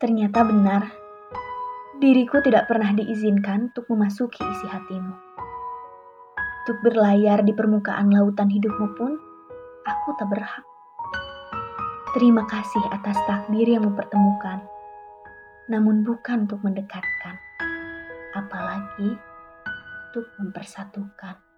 Ternyata benar, diriku tidak pernah diizinkan untuk memasuki isi hatimu. Untuk berlayar di permukaan lautan hidupmu pun, aku tak berhak. Terima kasih atas takdir yang mempertemukan, namun bukan untuk mendekatkan, apalagi untuk mempersatukan.